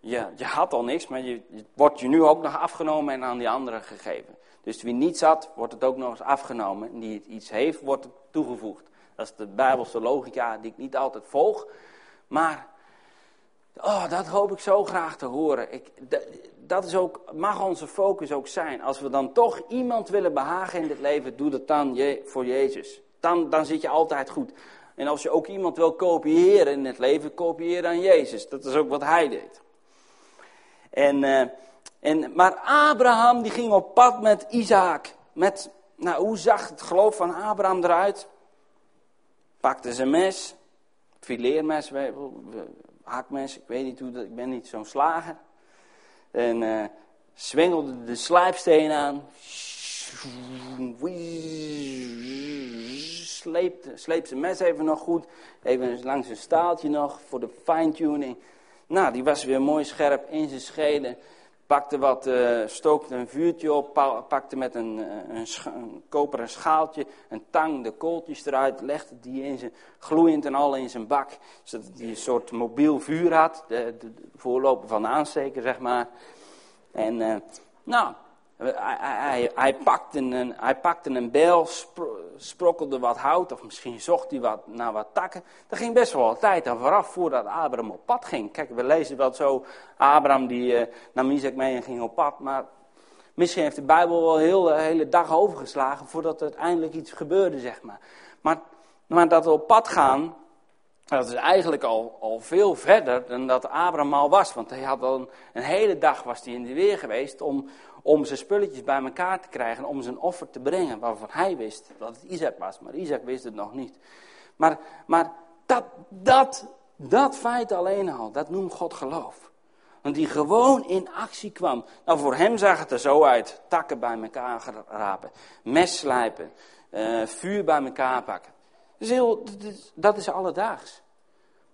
je, je had al niks, maar je, het wordt je nu ook nog afgenomen en aan die anderen gegeven. Dus wie niets had, wordt het ook nog eens afgenomen. En die het iets heeft, wordt het toegevoegd. Dat is de Bijbelse logica die ik niet altijd volg. Maar oh, dat hoop ik zo graag te horen. Ik, dat is ook, mag onze focus ook zijn. Als we dan toch iemand willen behagen in dit leven, doe dat dan voor Jezus. Dan, dan zit je altijd goed. En als je ook iemand wil kopiëren in het leven, kopieer dan Jezus. Dat is ook wat hij deed. En, uh, en, maar Abraham die ging op pad met Isaac. Met, nou, hoe zag het geloof van Abraham eruit? Pakte zijn mes, fileermes, hakmes, ik weet niet hoe dat, ik ben niet zo'n slager. En uh, zwengelde de slijpsteen aan sleept, sleept zijn mes even nog goed. Even langs zijn staaltje nog voor de fine-tuning. Nou, die was weer mooi scherp in zijn scheden. Pakte wat, uh, stookte een vuurtje op, pakte met een, eh, een, koperen schaaltje, een tang, de kooltjes eruit, legde die in zijn, gloeiend en al in zijn bak, zodat hij een soort mobiel vuur had, de, de, voorloper van de aansteker, zeg maar. En, uh, nou, hij, pakte een, hij een bel, sprokkelde wat hout, of misschien zocht hij wat, naar wat takken. Er ging best wel wat tijd aan vooraf voordat Abraham op pad ging. Kijk, we lezen wel zo, Abraham die uh, nam Isaac mee en ging op pad. Maar misschien heeft de Bijbel wel heel, de hele dag overgeslagen voordat er uiteindelijk iets gebeurde, zeg maar. Maar, maar dat we op pad gaan, dat is eigenlijk al, al veel verder dan dat Abraham al was. Want hij had al een, een hele dag was hij in de weer geweest om, om zijn spulletjes bij elkaar te krijgen, om zijn offer te brengen, waarvan hij wist dat het Isaac was, maar Isaac wist het nog niet. Maar, maar dat, dat, dat feit alleen al, dat noemt God geloof. Want die gewoon in actie kwam. Nou, voor hem zag het er zo uit. Takken bij elkaar rapen, mes slijpen, uh, vuur bij elkaar pakken. Heel, dat is alledaags.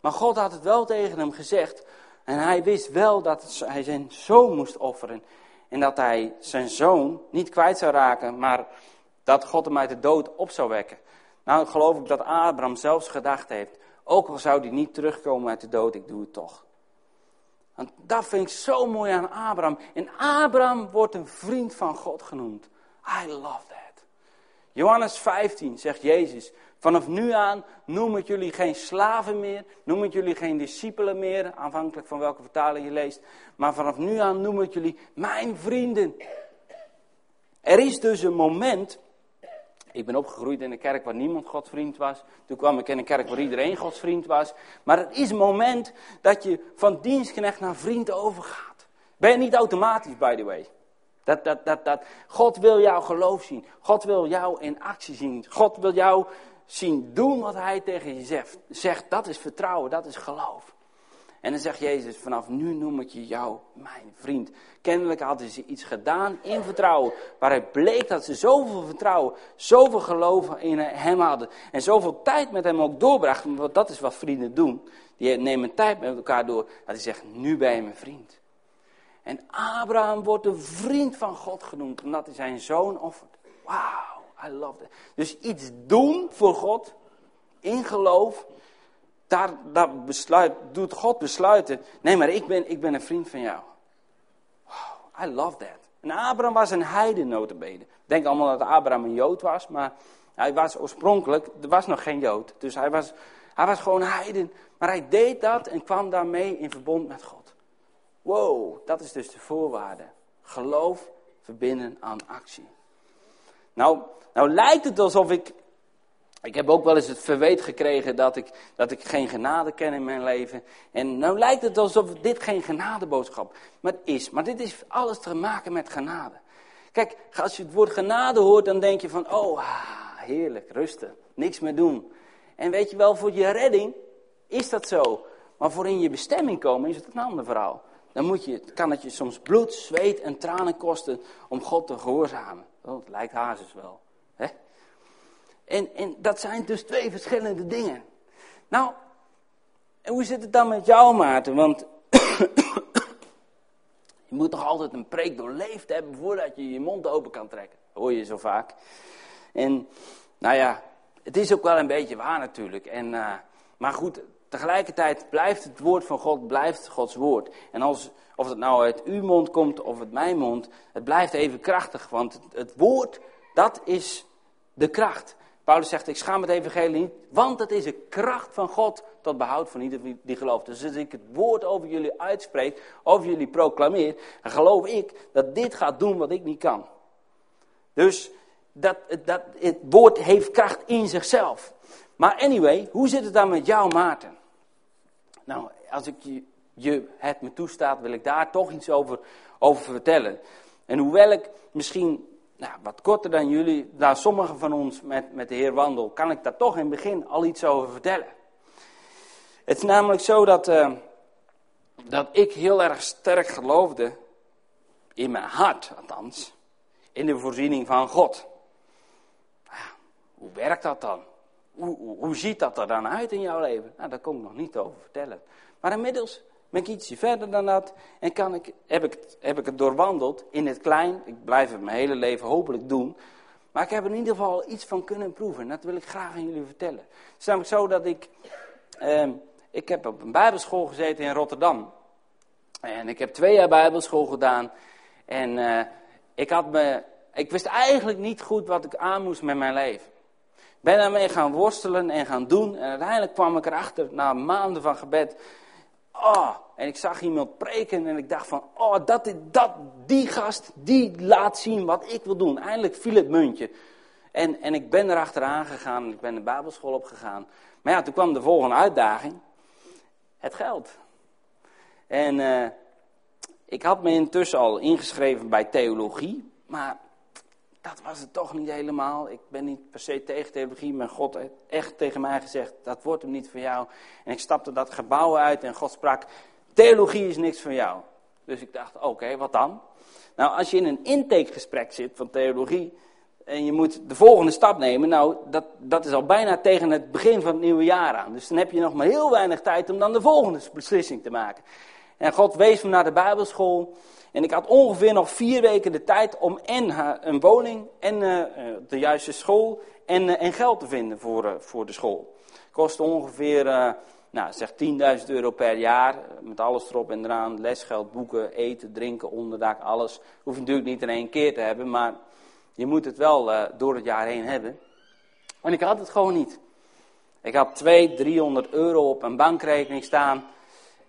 Maar God had het wel tegen hem gezegd. En hij wist wel dat hij zijn zoon moest offeren. En dat hij zijn zoon niet kwijt zou raken, maar dat God hem uit de dood op zou wekken. Nou geloof ik dat Abraham zelfs gedacht heeft, Ook al zou die niet terugkomen uit de dood, ik doe het toch. Want dat vind ik zo mooi aan Abraham. En Abraham wordt een vriend van God genoemd. I love that. Johannes 15 zegt Jezus, vanaf nu aan noem ik jullie geen slaven meer, noem ik jullie geen discipelen meer, afhankelijk van welke vertaling je leest. Maar vanaf nu aan noem ik jullie mijn vrienden. Er is dus een moment ik ben opgegroeid in een kerk waar niemand Gods vriend was. Toen kwam ik in een kerk waar iedereen Gods vriend was. Maar het is een moment dat je van dienstknecht naar vriend overgaat. Ben je niet automatisch, by the way. Dat, dat, dat, dat. God wil jouw geloof zien. God wil jou in actie zien. God wil jou zien doen wat hij tegen je zegt. Zegt, dat is vertrouwen, dat is geloof. En dan zegt Jezus, vanaf nu noem ik je jou mijn vriend. Kennelijk hadden ze iets gedaan in vertrouwen, waaruit bleek dat ze zoveel vertrouwen, zoveel geloof in hem hadden. En zoveel tijd met hem ook doorbrachten, want dat is wat vrienden doen. Die nemen tijd met elkaar door, dat hij zegt, nu ben je mijn vriend. En Abraham wordt een vriend van God genoemd, omdat hij zijn zoon offert. Wauw, I love it. Dus iets doen voor God, in geloof, daar, daar besluit, doet God besluiten. Nee, maar ik ben, ik ben een vriend van jou. Wow, I love that. En Abraham was een heiden notabene. Denk allemaal dat Abraham een Jood was, maar hij was oorspronkelijk, er was nog geen Jood. Dus hij was, hij was gewoon heiden. Maar hij deed dat en kwam daarmee in verbond met God. Wow, dat is dus de voorwaarde. Geloof verbinden aan actie. Nou, nou lijkt het alsof ik ik heb ook wel eens het verweet gekregen dat ik, dat ik geen genade ken in mijn leven. En nou lijkt het alsof dit geen genadeboodschap maar is. Maar dit is alles te maken met genade. Kijk, als je het woord genade hoort, dan denk je van, oh, ah, heerlijk, rusten, niks meer doen. En weet je wel, voor je redding is dat zo. Maar voor in je bestemming komen is het een ander verhaal. Dan moet je, kan het je soms bloed, zweet en tranen kosten om God te gehoorzamen. Oh, het lijkt hazes wel. Hè? En, en dat zijn dus twee verschillende dingen. Nou, en hoe zit het dan met jou, Maarten? Want je moet toch altijd een preek doorleefd hebben voordat je je mond open kan trekken. Hoor je zo vaak. En, nou ja, het is ook wel een beetje waar natuurlijk. En, uh, maar goed, tegelijkertijd blijft het woord van God, blijft Gods woord. En als, of het nou uit uw mond komt of uit mijn mond, het blijft even krachtig. Want het, woord, dat is de kracht. Paulus zegt, ik schaam het evangelie niet, want het is een kracht van God tot behoud van ieder die gelooft. Dus als ik het woord over jullie uitspreek, over jullie proclameer, dan geloof ik dat dit gaat doen wat ik niet kan. Dus dat, dat, het woord heeft kracht in zichzelf. Maar anyway, hoe zit het dan met jou, Maarten? Nou, als ik je, het me toestaat, wil ik daar toch iets over, over vertellen. En hoewel ik misschien nou, wat korter dan jullie, daar sommigen van ons met, met de Heer wandel, kan ik daar toch in het begin al iets over vertellen. Het is namelijk zo dat, uh, dat ik heel erg sterk geloofde, in mijn hart althans, in de voorziening van God. Nou hoe werkt dat dan? Hoe, ziet dat er dan uit in jouw leven? Nou, daar kom ik nog niet over vertellen. Maar inmiddels ben ik ietsje verder dan dat en kan ik, heb, ik, heb ik het doorwandeld in het klein. Ik blijf het mijn hele leven hopelijk doen. Maar ik heb er in ieder geval iets van kunnen proeven. En dat wil ik graag aan jullie vertellen. Het is namelijk zo dat ik... Eh, ik heb op een bijbelschool gezeten in Rotterdam. En ik heb twee jaar bijbelschool gedaan. En uh, ik, had me, ik wist eigenlijk niet goed wat ik aan moest met mijn leven. Ben daarmee gaan worstelen en gaan doen. En uiteindelijk kwam ik erachter, na maanden van gebed... Oh, en ik zag iemand preken en ik dacht van, oh, dat, dat, die gast, die laat zien wat ik wil doen. Eindelijk viel het muntje. En, en ik ben erachteraan gegaan, ik ben de Bijbelschool opgegaan. Maar ja, toen kwam de volgende uitdaging. Het geld. En uh, ik had me intussen al ingeschreven bij theologie, maar dat was het toch niet helemaal. Ik ben niet per se tegen theologie, maar God heeft echt tegen mij gezegd, dat wordt hem niet voor jou. En ik stapte dat gebouw uit en God sprak, theologie is niks voor jou. Dus ik dacht, oké, wat dan? Nou, als je in een intakegesprek zit van theologie en je moet de volgende stap nemen, nou, dat, dat is al bijna tegen het begin van het nieuwe jaar aan. Dus dan heb je nog maar heel weinig tijd om dan de volgende beslissing te maken. En God wees me naar de Bijbelschool. En ik had ongeveer nog vier weken de tijd om en een woning en uh, de juiste school en, uh, en geld te vinden voor, voor de school. Kost ongeveer, nou zeg 10.000 euro per jaar. Met alles erop en eraan. Lesgeld, boeken, eten, drinken, onderdak, alles. Hoef je natuurlijk niet in één keer te hebben, maar je moet het wel door het jaar heen hebben. En ik had het gewoon niet. Ik had 200, 300 euro op een bankrekening staan.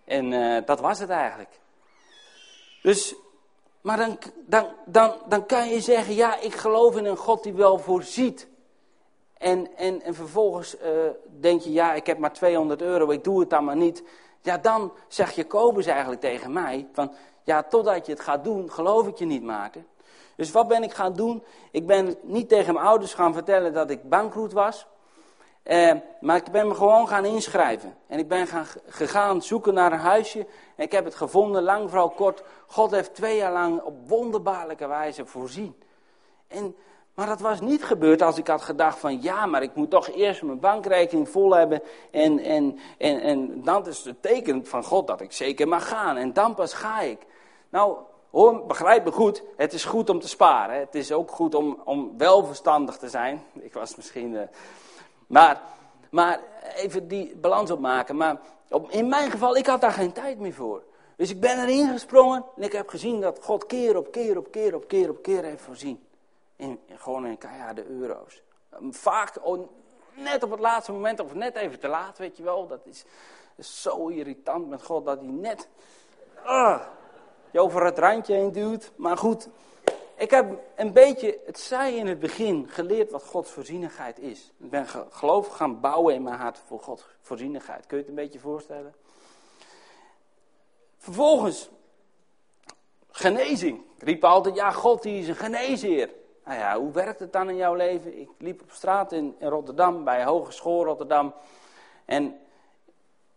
En uh, dat was het eigenlijk. Dus, maar dan, dan, dan, dan kan je zeggen, ja, ik geloof in een God die wel voorziet. En, en, en vervolgens uh, denk je, ja, ik heb maar 200 euro, ik doe het dan maar niet. Ja, dan zegt Jacobus eigenlijk tegen mij, van, ja, totdat je het gaat doen, geloof ik je niet, Maarten. Dus wat ben ik gaan doen? Ik ben niet tegen mijn ouders gaan vertellen dat ik bankroet was. Eh, maar ik ben me gewoon gaan inschrijven. En ik ben gaan, gegaan zoeken naar een huisje. En ik heb het gevonden, lang vooral kort. God heeft twee jaar lang op wonderbaarlijke wijze voorzien. En, maar dat was niet gebeurd als ik had gedacht van ja, maar ik moet toch eerst mijn bankrekening vol hebben. En, en, en, en dan is het teken van God dat ik zeker mag gaan. En dan pas ga ik. Nou, Hoor, begrijp me goed, het is goed om te sparen. Het is ook goed om, om wel verstandig te zijn. Ik was misschien. Uh, maar, maar even die balans opmaken. Maar op, in mijn geval, ik had daar geen tijd meer voor. Dus ik ben erin gesprongen en ik heb gezien dat God keer op keer op keer op keer op keer heeft voorzien. In, gewoon in keiharde euro's. Vaak oh, net op het laatste moment of net even te laat, weet je wel. Dat is, is zo irritant met God dat hij net... Uh, je over het randje heen duwt. Maar goed, ik heb een beetje, het zei in het begin, geleerd wat Gods voorzienigheid is. Ik ben geloof gaan bouwen in mijn hart voor Gods voorzienigheid. Kun je het een beetje voorstellen? Vervolgens, genezing. Ik riep altijd, ja, God die is een geneesheer. Nou ja, hoe werkt het dan in jouw leven? Ik liep op straat in, in Rotterdam, bij Hogeschool Rotterdam. En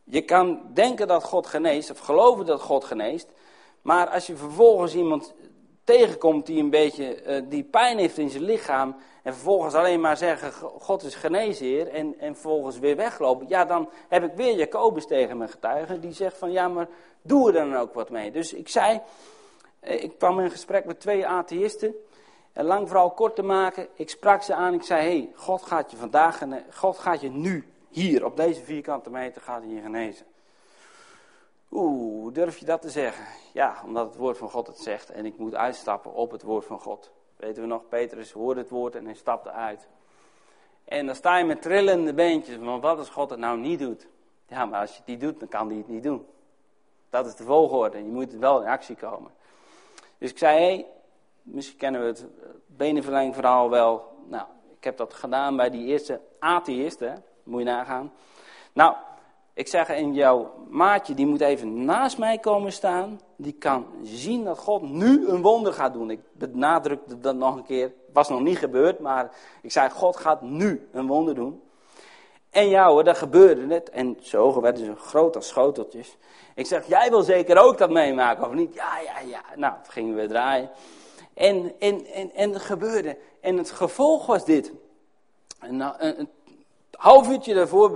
je kan denken dat God geneest, of geloven dat God geneest. Maar als je vervolgens iemand tegenkomt die een beetje uh, die pijn heeft in zijn lichaam. En vervolgens alleen maar zeggen, God is geneesheer. En, en vervolgens weer weglopen. Ja, dan heb ik weer Jacobus tegen mijn getuige. Die zegt van, ja, maar doe er dan ook wat mee. Dus ik zei, eh, ik kwam in gesprek met twee atheïsten. En lang vooral kort te maken, ik sprak ze aan. Ik zei, hey, God gaat je vandaag, God gaat je nu, hier, op deze vierkante meter, gaat hij je genezen. Oeh, durf je dat te zeggen? Ja, omdat het woord van God het zegt en ik moet uitstappen op het woord van God. Weten we nog, Petrus hoorde het woord en hij stapte uit. En dan sta je met trillende beentjes, van wat als God het nou niet doet? Ja, maar als je het niet doet, dan kan hij het niet doen. Dat is de volgorde, je moet wel in actie komen. Dus ik zei, hey, misschien kennen we het benenverlenging verhaal wel. Nou, ik heb dat gedaan bij die eerste atheïsten, moet je nagaan. Nou, ik zeg in jouw maatje, die moet even naast mij komen staan. Die kan zien dat God nu een wonder gaat doen. Ik benadrukte dat nog een keer. Het was nog niet gebeurd, maar ik zei, God gaat nu een wonder doen. En ja hoor, dat gebeurde het. En zo werden ze groot als schoteltjes. Ik zeg, jij wil zeker ook dat meemaken, of niet? Ja, ja, ja. Nou, toen gingen we draaien. En, en, en, en het gebeurde. En het gevolg was dit. En, een, half uurtje daarvoor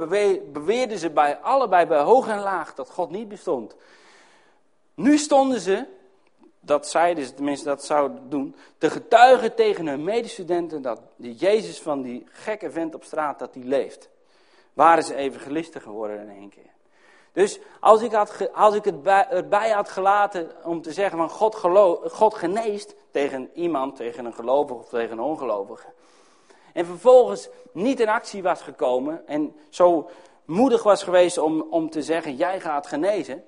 beweerden ze bij, allebei bij hoog en laag dat God niet bestond. Nu stonden ze, dat zeiden ze tenminste dat zouden doen, te getuigen tegen hun medestudenten dat die Jezus van die gekke vent op straat, dat die leeft. Waren ze evangelisten geworden in één keer. Dus als ik, had, als ik het bij, erbij had gelaten om te zeggen van God, geloof, God geneest tegen iemand, tegen een gelovige of tegen een ongelovige. En vervolgens niet in actie was gekomen en zo moedig was geweest om, om te zeggen, jij gaat genezen.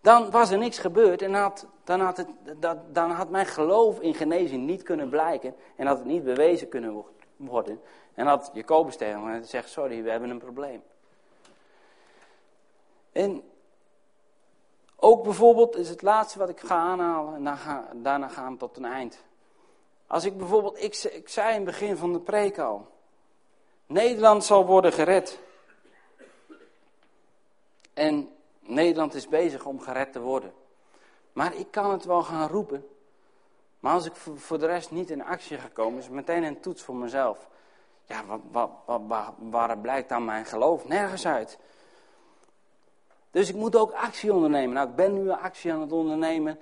Dan was er niks gebeurd en had, dan, had het, dat, dan had mijn geloof in genezing niet kunnen blijken. En had het niet bewezen kunnen worden. En had Jacobus tegen me gezegd, sorry, we hebben een probleem. En ook bijvoorbeeld is het laatste wat ik ga aanhalen en daarna gaan we tot een eind. Als ik bijvoorbeeld, ik, zei in het begin van de preek al, Nederland zal worden gered. En Nederland is bezig om gered te worden. Maar ik kan het wel gaan roepen. Maar als ik voor de rest niet in actie gekomen is het meteen een toets voor mezelf. Ja, wat, wat, wat, waar, blijkt dan mijn geloof? Nergens uit. Dus ik moet ook actie ondernemen. Nou, ik ben nu actie aan het ondernemen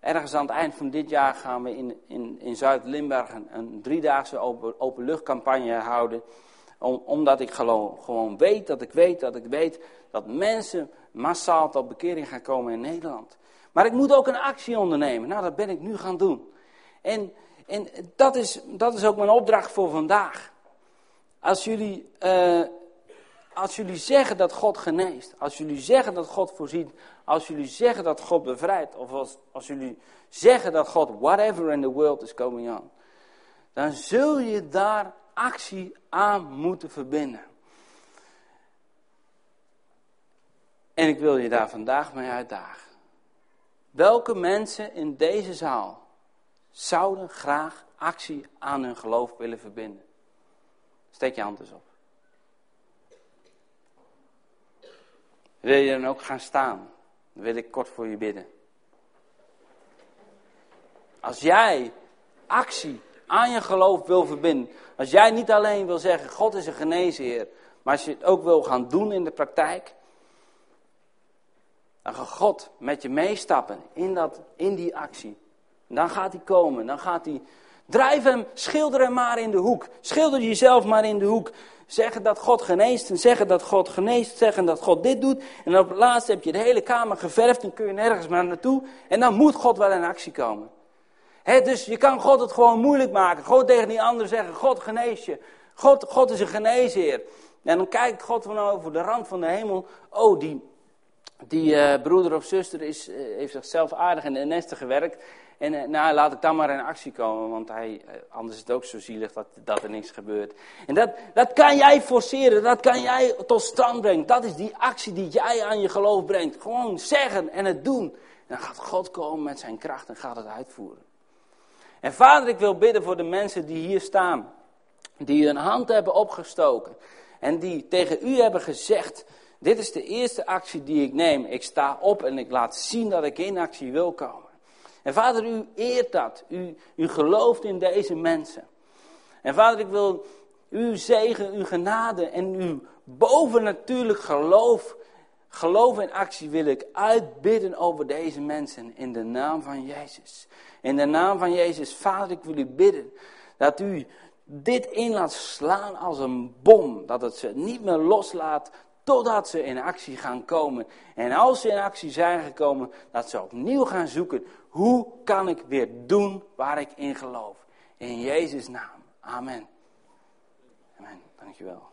Ergens aan het eind van dit jaar gaan we in, in, in Zuid-Limburg een, een, driedaagse open, openluchtcampagne houden. Om, omdat ik gewoon, gewoon weet dat ik weet dat ik weet dat mensen massaal tot bekering gaan komen in Nederland. Maar ik moet ook een actie ondernemen. Nou, dat ben ik nu gaan doen. En, en dat, is, dat is ook mijn opdracht voor vandaag. Als jullie, uh, als jullie zeggen dat God geneest, als jullie zeggen dat God voorziet, als jullie zeggen dat God bevrijdt, of als, als jullie zeggen dat God whatever in the world is going on, dan zul je daar actie aan moeten verbinden. En ik wil je daar vandaag mee uitdagen. Welke mensen in deze zaal zouden graag actie aan hun geloof willen verbinden? Steek je hand eens op. Wil je dan ook gaan staan? Dan wil ik kort voor je bidden. Als jij actie aan je geloof wil verbinden. Als jij niet alleen wil zeggen, God is een geneesheer. Maar als je het ook wil gaan doen in de praktijk. Dan gaat God met je meestappen in, dat, in die actie. dan gaat hij komen, dan gaat hij... Drijf hem, schilder hem maar in de hoek. Schilder jezelf maar in de hoek. Zeggen dat God geneest en zeggen dat God geneest. Zeggen dat God dit doet. En op het laatst heb je de hele kamer geverfd en kun je nergens meer naartoe. En dan moet God wel in actie komen. dus je kan God het gewoon moeilijk maken. God tegen die ander zeggen, God geneest je. God, God is een geneesheer. En dan kijkt God van over de rand van de hemel. Oh, die, die uh, broeder of zuster is, uh, heeft zichzelf aardig de nesten gewerkt. En uh, nou, laat ik dan maar in actie komen, want hij, anders is het ook zo zielig dat, dat er niks gebeurt. En dat, dat kan jij forceren, dat kan jij tot stand brengen. Dat is die actie die jij aan je geloof brengt. Gewoon zeggen en het doen. En dan gaat God komen met zijn kracht en gaat het uitvoeren. En vader, ik wil bidden voor de mensen die hier staan. Die hun hand hebben opgestoken. En die tegen u hebben gezegd, dit is de eerste actie die ik neem. Ik sta op en ik laat zien dat ik in actie wil komen. En vader, u eert dat. U, u gelooft in deze mensen. En vader, ik wil uw zegen, uw genade en uw bovennatuurlijk geloof, geloof en actie wil ik uitbidden over deze mensen in de naam van Jezus. In de naam van Jezus, vader, ik wil u bidden dat u dit in laat slaan als een bom. Dat het ze niet meer loslaat Totdat ze in actie gaan komen. En als ze in actie zijn gekomen, dat ze opnieuw gaan zoeken. Hoe kan ik weer doen waar ik in geloof? In Jezus' naam. Amen. Amen. Dankjewel.